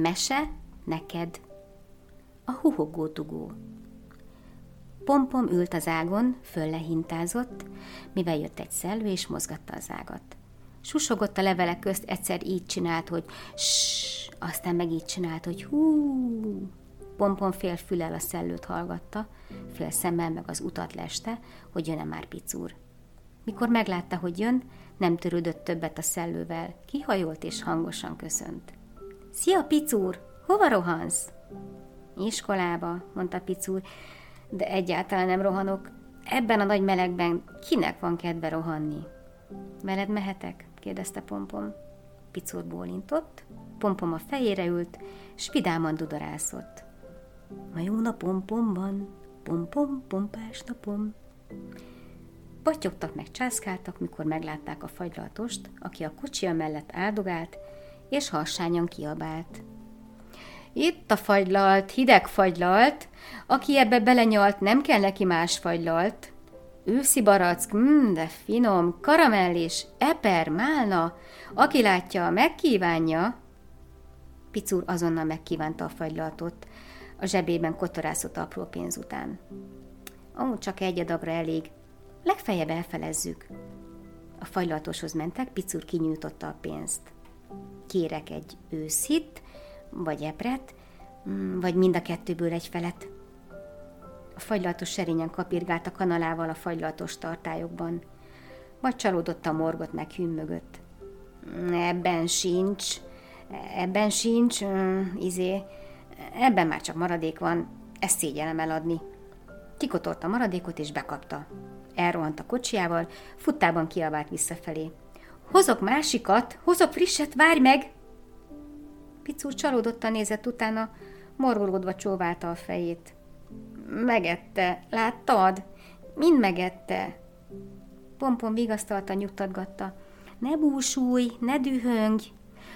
Mese neked. A huhogó tugó. Pompom ült az ágon, föllehintázott, mivel jött egy szellő, és mozgatta az ágat. Susogott a levelek közt, egyszer így csinált, hogy ssss, aztán meg így csinált, hogy hú. Pompom fél fülel a szellőt hallgatta, fél szemmel meg az utat leste, hogy jön-e már picúr. Mikor meglátta, hogy jön, nem törődött többet a szellővel, kihajolt és hangosan köszönt. Szia, picúr! Hova rohansz? Iskolába, mondta picúr, de egyáltalán nem rohanok. Ebben a nagy melegben kinek van kedve rohanni? Veled mehetek? kérdezte Pompom. Picúr bólintott, Pompom a fejére ült, s vidáman dudarászott. Ma jó napom, van, pom-pom, pompás napom. Patyogtak meg császkáltak, mikor meglátták a fagylaltost, aki a kocsia mellett áldogált, és harsányan kiabált. Itt a fagylalt, hideg fagylalt, aki ebbe belenyalt, nem kell neki más fagylalt. Őszi barack, mm, de finom, karamell és eper, málna, aki látja, megkívánja. Picúr azonnal megkívánta a fagylaltot, a zsebében kotorászott apró pénz után. Ó, csak egy adabra elég, legfeljebb elfelezzük. A fagylaltoshoz mentek, Picúr kinyújtotta a pénzt. Kérek egy őszhit, vagy epret, mm, vagy mind a kettőből egy felet. A fagylaltos serényen kapirgált a kanalával a fagylaltos tartályokban, vagy csalódott a morgot meg mögött. Ebben sincs, ebben sincs, mm, izé, ebben már csak maradék van, ezt szégyellem eladni. Kikotorta a maradékot és bekapta. Elrohant a kocsiával, futtában kiabált visszafelé. Hozok másikat, hozok frisset, várj meg! Picúr csalódottan nézett utána, morgolódva csóválta a fejét. Megette, láttad? Mind megette. Pompon vigasztalta, nyugtatgatta. Ne búsulj, ne dühöngj.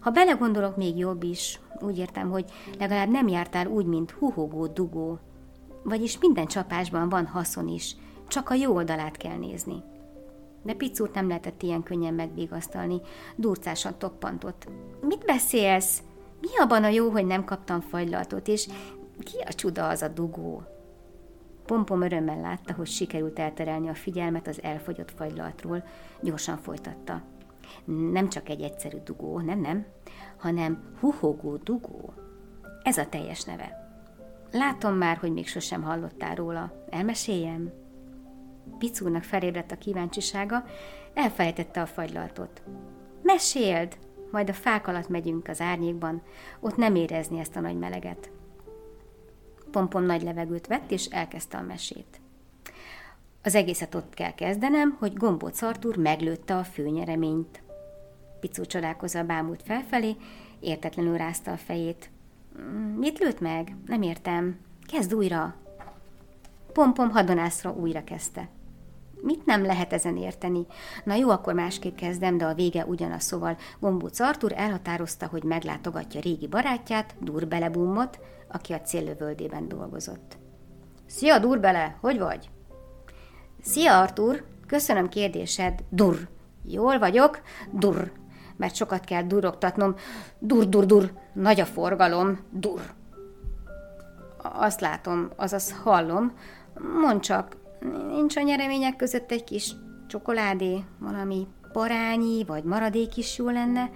Ha belegondolok, még jobb is. Úgy értem, hogy legalább nem jártál úgy, mint huhogó dugó. Vagyis minden csapásban van haszon is, csak a jó oldalát kell nézni. De Picút nem lehetett ilyen könnyen megvigasztalni, durcásan toppantott. Mit beszélsz? Mi abban a jó, hogy nem kaptam fagylaltot, és ki a csuda az a dugó? Pompom örömmel látta, hogy sikerült elterelni a figyelmet az elfogyott fagylaltról, gyorsan folytatta. Nem csak egy egyszerű dugó, nem, nem, hanem huhogó dugó. Ez a teljes neve. Látom már, hogy még sosem hallottál róla. Elmeséljem? Picúrnak felébredt a kíváncsisága, elfejtette a fagylaltot. Meséld! majd a fák alatt megyünk az árnyékban, ott nem érezni ezt a nagy meleget. Pompom nagy levegőt vett, és elkezdte a mesét. Az egészet ott kell kezdenem, hogy Gombóc Artúr meglőtte a főnyereményt. Picú csodálkozva bámult felfelé, értetlenül rázta a fejét. Mm, mit lőtt meg? Nem értem. Kezd újra. Pompom hadonászra újra kezdte. Mit nem lehet ezen érteni? Na jó, akkor másképp kezdem, de a vége ugyanaz, szóval Gombóc Artur elhatározta, hogy meglátogatja régi barátját, Durbelebummot, aki a céllövöldében dolgozott. Szia, Durbele, hogy vagy? Szia, Artur, köszönöm kérdésed, Dur. Jól vagyok, Dur, mert sokat kell durogtatnom. Dur, dur, dur, nagy a forgalom, dur. Azt látom, azaz hallom, mond csak, Nincs a nyeremények között egy kis csokoládé, valami parányi vagy maradék is jó lenne.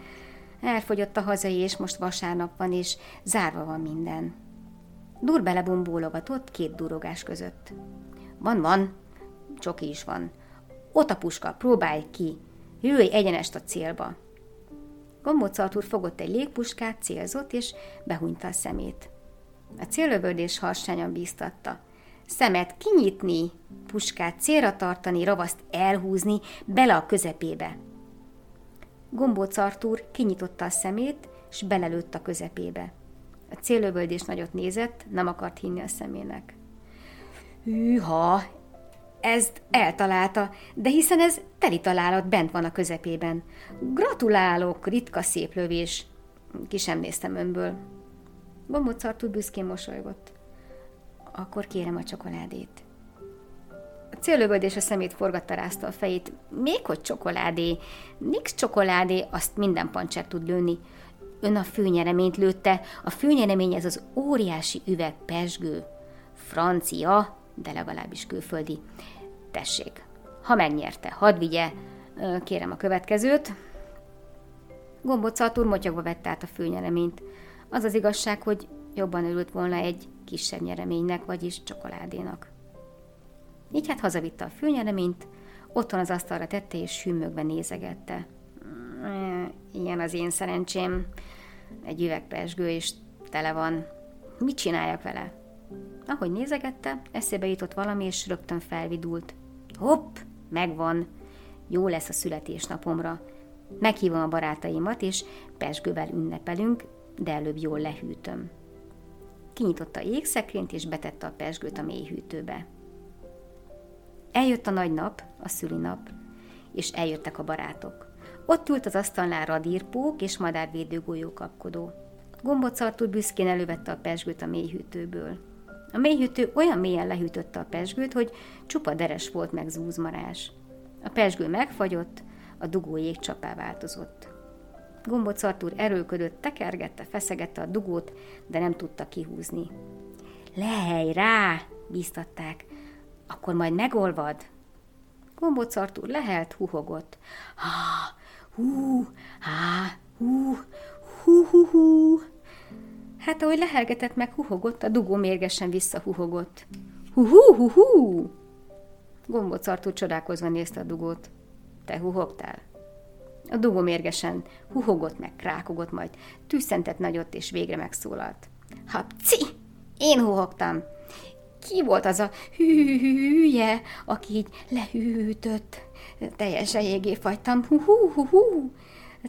Elfogyott a hazai, és most vasárnap van, és zárva van minden. Dur belebum bólogatott két durogás között. Van, van, csoki is van. Ott a puska, próbálj ki. Jöjj egyenest a célba. Gombóc Artur fogott egy légpuskát, célzott, és behunyta a szemét. A célövöldés harsányan bíztatta szemet kinyitni, puskát célra tartani, ravaszt elhúzni, bele a közepébe. Gombóc Artúr kinyitotta a szemét, és belelőtt a közepébe. A célövöldés nagyot nézett, nem akart hinni a szemének. Hűha, ezt eltalálta, de hiszen ez teli találat bent van a közepében. Gratulálok, ritka szép lövés. Ki sem néztem önből. Gombóc Artúr büszkén mosolygott akkor kérem a csokoládét. A célövöldés a szemét forgatta rázta a fejét. Még hogy csokoládé? Nix csokoládé, azt minden pancser tud lőni. Ön a főnyereményt lőtte, a főnyeremény ez az óriási üveg pesgő. Francia, de legalábbis külföldi. Tessék, ha megnyerte, hadd vigye, kérem a következőt. Gombóc Artúr motyogva vette át a főnyereményt. Az az igazság, hogy jobban örült volna egy kisebb nyereménynek, vagyis csokoládénak. Így hát hazavitte a főnyereményt, otthon az asztalra tette és hűmögve nézegette. Mm, ilyen az én szerencsém. Egy üvegpesgő és tele van. Mit csináljak vele? Ahogy nézegette, eszébe jutott valami, és rögtön felvidult. Hopp, megvan. Jó lesz a születésnapomra. Meghívom a barátaimat, és pesgővel ünnepelünk, de előbb jól lehűtöm. Kinyitotta a jégszekrényt, és betette a pesgőt a mélyhűtőbe. Eljött a nagy nap, a szülinap, és eljöttek a barátok. Ott ült az asztalnál radírpók és madárvédő golyókapkodó. Gombóc Artur büszkén elővette a pesgőt a mélyhűtőből. A mélyhűtő olyan mélyen lehűtötte a pesgőt, hogy csupa deres volt meg zúzmarás. A pesgő megfagyott, a dugó jégcsapá változott. Gombóc Artur erőködött, tekergette, feszegette a dugót, de nem tudta kihúzni. Lehely rá, bíztatták, akkor majd megolvad. Gombóc Artur lehelt, huhogott. Ha, hú, há, hú, hú, hú, hú. Hát ahogy lehelgetett meg huhogott, a dugó mérgesen visszahuhogott. Hú, hú, hú, hú. Gombóc Artur csodálkozva nézte a dugót. Te huhogtál? A dugó mérgesen huhogott meg, krákogott, majd tűszentett nagyot, és végre megszólalt. Hapci! Én huhogtam! Ki volt az a hülye, aki így lehűtött? Teljesen jégé fagytam. Hú, hú, hú, hú.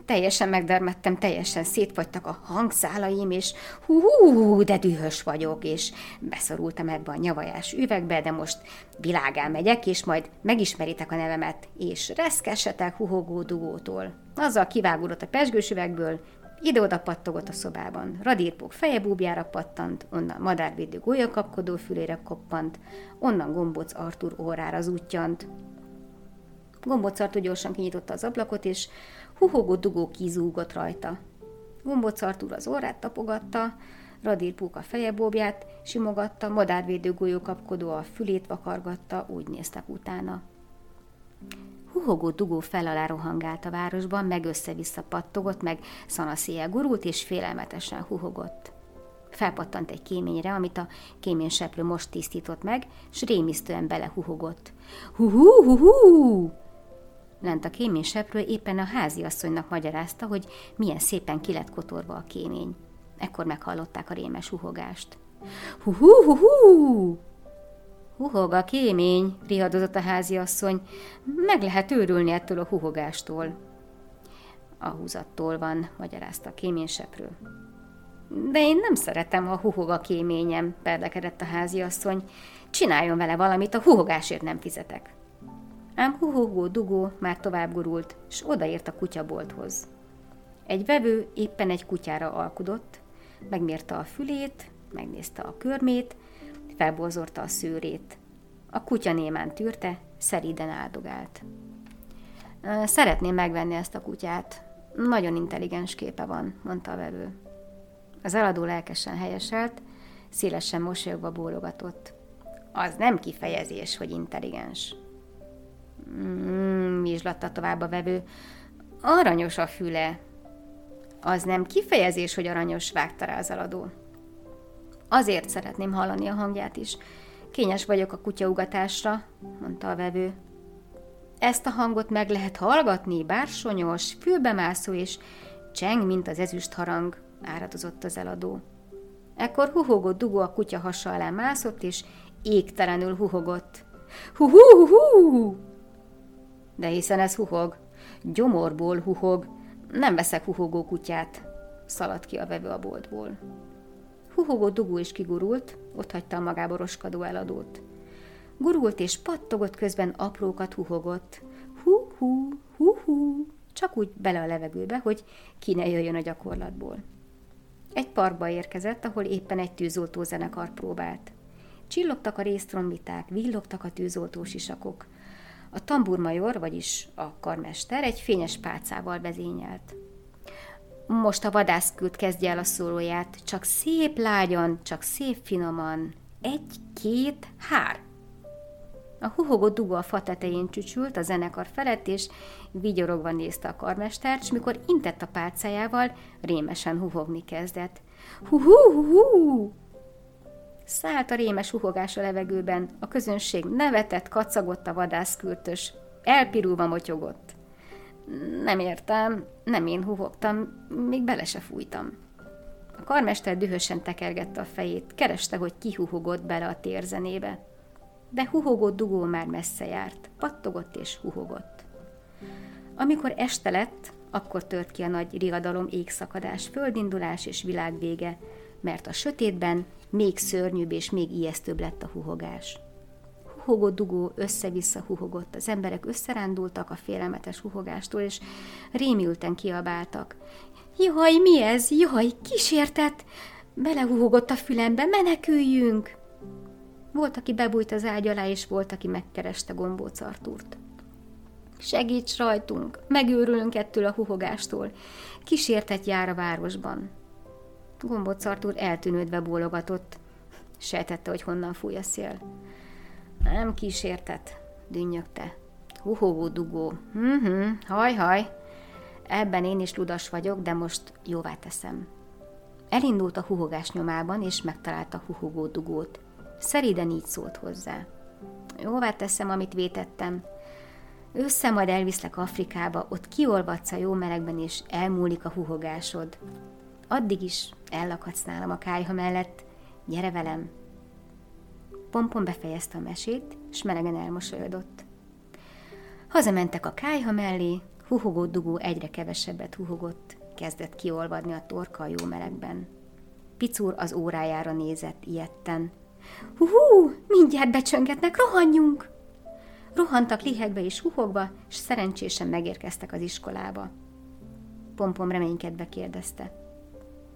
Teljesen megdermettem, teljesen szétfagytak a hangszálaim, és hú, hú, de dühös vagyok, és beszorultam ebbe a nyavajás üvegbe, de most világán megyek, és majd megismeritek a nevemet, és reszkesetek huhogó dugótól. Azzal kivágódott a pesgős üvegből, ide-oda pattogott a szobában. Radírpók feje búbjára pattant, onnan madárvédő golyakapkodó fülére koppant, onnan gombóc Artur órára zúttyant. Gombóc Artur gyorsan kinyitotta az ablakot, és huhogó dugó kizúgott rajta. Gombóc Artur az órát tapogatta, Radírpók a fejebóbját simogatta, madárvédő golyókapkodó a fülét vakargatta, úgy néztek utána. Huhogó dugó fel rohangált a városban, meg össze-vissza pattogott, meg szanaszéjel gurult, és félelmetesen huhogott. Felpattant egy kéményre, amit a kéményseprő most tisztított meg, s rémisztően belehuhogott. Hu-hu, hu-hu! Lent a kéményseprő éppen a háziasszonynak magyarázta, hogy milyen szépen ki lett kotorva a kémény. Ekkor meghallották a rémes huhogást. Hu-hu, hu-hu! Huhog a kémény, rihadozott a háziasszony. Meg lehet őrülni ettől a huhogástól. A húzattól van, magyarázta a kéményseprő. De én nem szeretem, ha huhog a kéményem, perdekedett a háziasszony. Csináljon vele valamit, a huhogásért nem fizetek. Ám huhogó dugó már tovább gurult, s odaért a kutyabolthoz. Egy vevő éppen egy kutyára alkudott, megmérte a fülét, megnézte a körmét, felborzorta a szőrét. A kutya némán tűrte, szeriden áldogált. Szeretném megvenni ezt a kutyát. Nagyon intelligens képe van, mondta a vevő. Az eladó lelkesen helyeselt, szélesen mosolyogva bólogatott. Az nem kifejezés, hogy intelligens. Mm, vizslatta tovább a vevő. Aranyos a füle. Az nem kifejezés, hogy aranyos, vágta rá az eladó. Azért szeretném hallani a hangját is. Kényes vagyok a kutyaugatásra, mondta a vevő. Ezt a hangot meg lehet hallgatni, bársonyos, fülbemászó és cseng, mint az ezüst harang, áradozott az eladó. Ekkor huhogott dugó a kutya hasa alá mászott, és égtelenül huhogott. Hu-hu-hu-hu! De hiszen ez huhog. Gyomorból huhog. Nem veszek huhogó kutyát, szaladt ki a vevő a boltból. Huhogó dugó is kigurult, ott hagyta a magába roskadó eladót. Gurult és pattogott, közben aprókat huhogott. Hú-hú, hú-hú, csak úgy bele a levegőbe, hogy ki ne jöjjön a gyakorlatból. Egy parkba érkezett, ahol éppen egy tűzoltó zenekar próbált. Csillogtak a résztrombiták, villogtak a tűzoltó sisakok. A tamburmajor, vagyis a karmester egy fényes pálcával vezényelt. Most a vadászkült kezdje el a szólóját, csak szép lágyan, csak szép finoman. Egy, két, hár. A huhogó dugó a fa tetején csücsült a zenekar felett, és vigyorogva nézte a karmestert, és mikor intett a pálcájával, rémesen huhogni kezdett. Hu-hu-hu! Szállt a rémes huhogás a levegőben, a közönség nevetett, kacagott a vadászkürtös, elpirulva motyogott. Nem értem, nem én huhogtam, még bele se fújtam. A karmester dühösen tekergette a fejét, kereste, hogy ki huhogott bele a térzenébe. De huhogott dugó már messze járt, pattogott és huhogott. Amikor este lett, akkor tört ki a nagy riadalom, égszakadás, földindulás és világvége, mert a sötétben még szörnyűbb és még ijesztőbb lett a huhogás. Huhogó dugó össze-vissza huhogott, az emberek összerándultak a félelmetes huhogástól, és rémülten kiabáltak. Jaj, mi ez? Jaj, kísértet! Belehuhogott a fülembe, meneküljünk! Volt, aki bebújt az ágy alá, és volt, aki megkereste gombóc Artúrt. Segíts rajtunk, megőrülünk ettől a huhogástól. Kísértet jár a városban. Gombóc Artúr eltűnődve bólogatott. Sejtette, hogy honnan fúj a szél. Nem kísértet, dünnyögte. Huhogó dugó. Mhm, haj, haj. Ebben én is ludas vagyok, de most jóvá teszem. Elindult a huhogás nyomában, és megtalálta huhogó dugót. Szeriden így szólt hozzá. Jóvá teszem, amit vétettem. Össze majd elviszlek Afrikába, ott kiolvadsz a jó melegben, és elmúlik a huhogásod. Addig is ellakadsz nálam a kájha mellett, gyere velem. Pompon befejezte a mesét, és melegen elmosolyodott. Hazamentek a kájha mellé, huhogó dugó egyre kevesebbet huhogott, kezdett kiolvadni a torka a jó melegben. Picúr az órájára nézett ilyetten. Hú, mindjárt becsöngetnek, rohanjunk! Rohantak lihegbe és huhogva, és szerencsésen megérkeztek az iskolába. Pompom reménykedve kérdezte.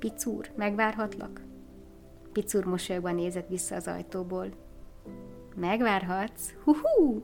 Picúr, megvárhatlak? Picúr mosolyogva nézett vissza az ajtóból. Megvárhatsz? Hú-hú!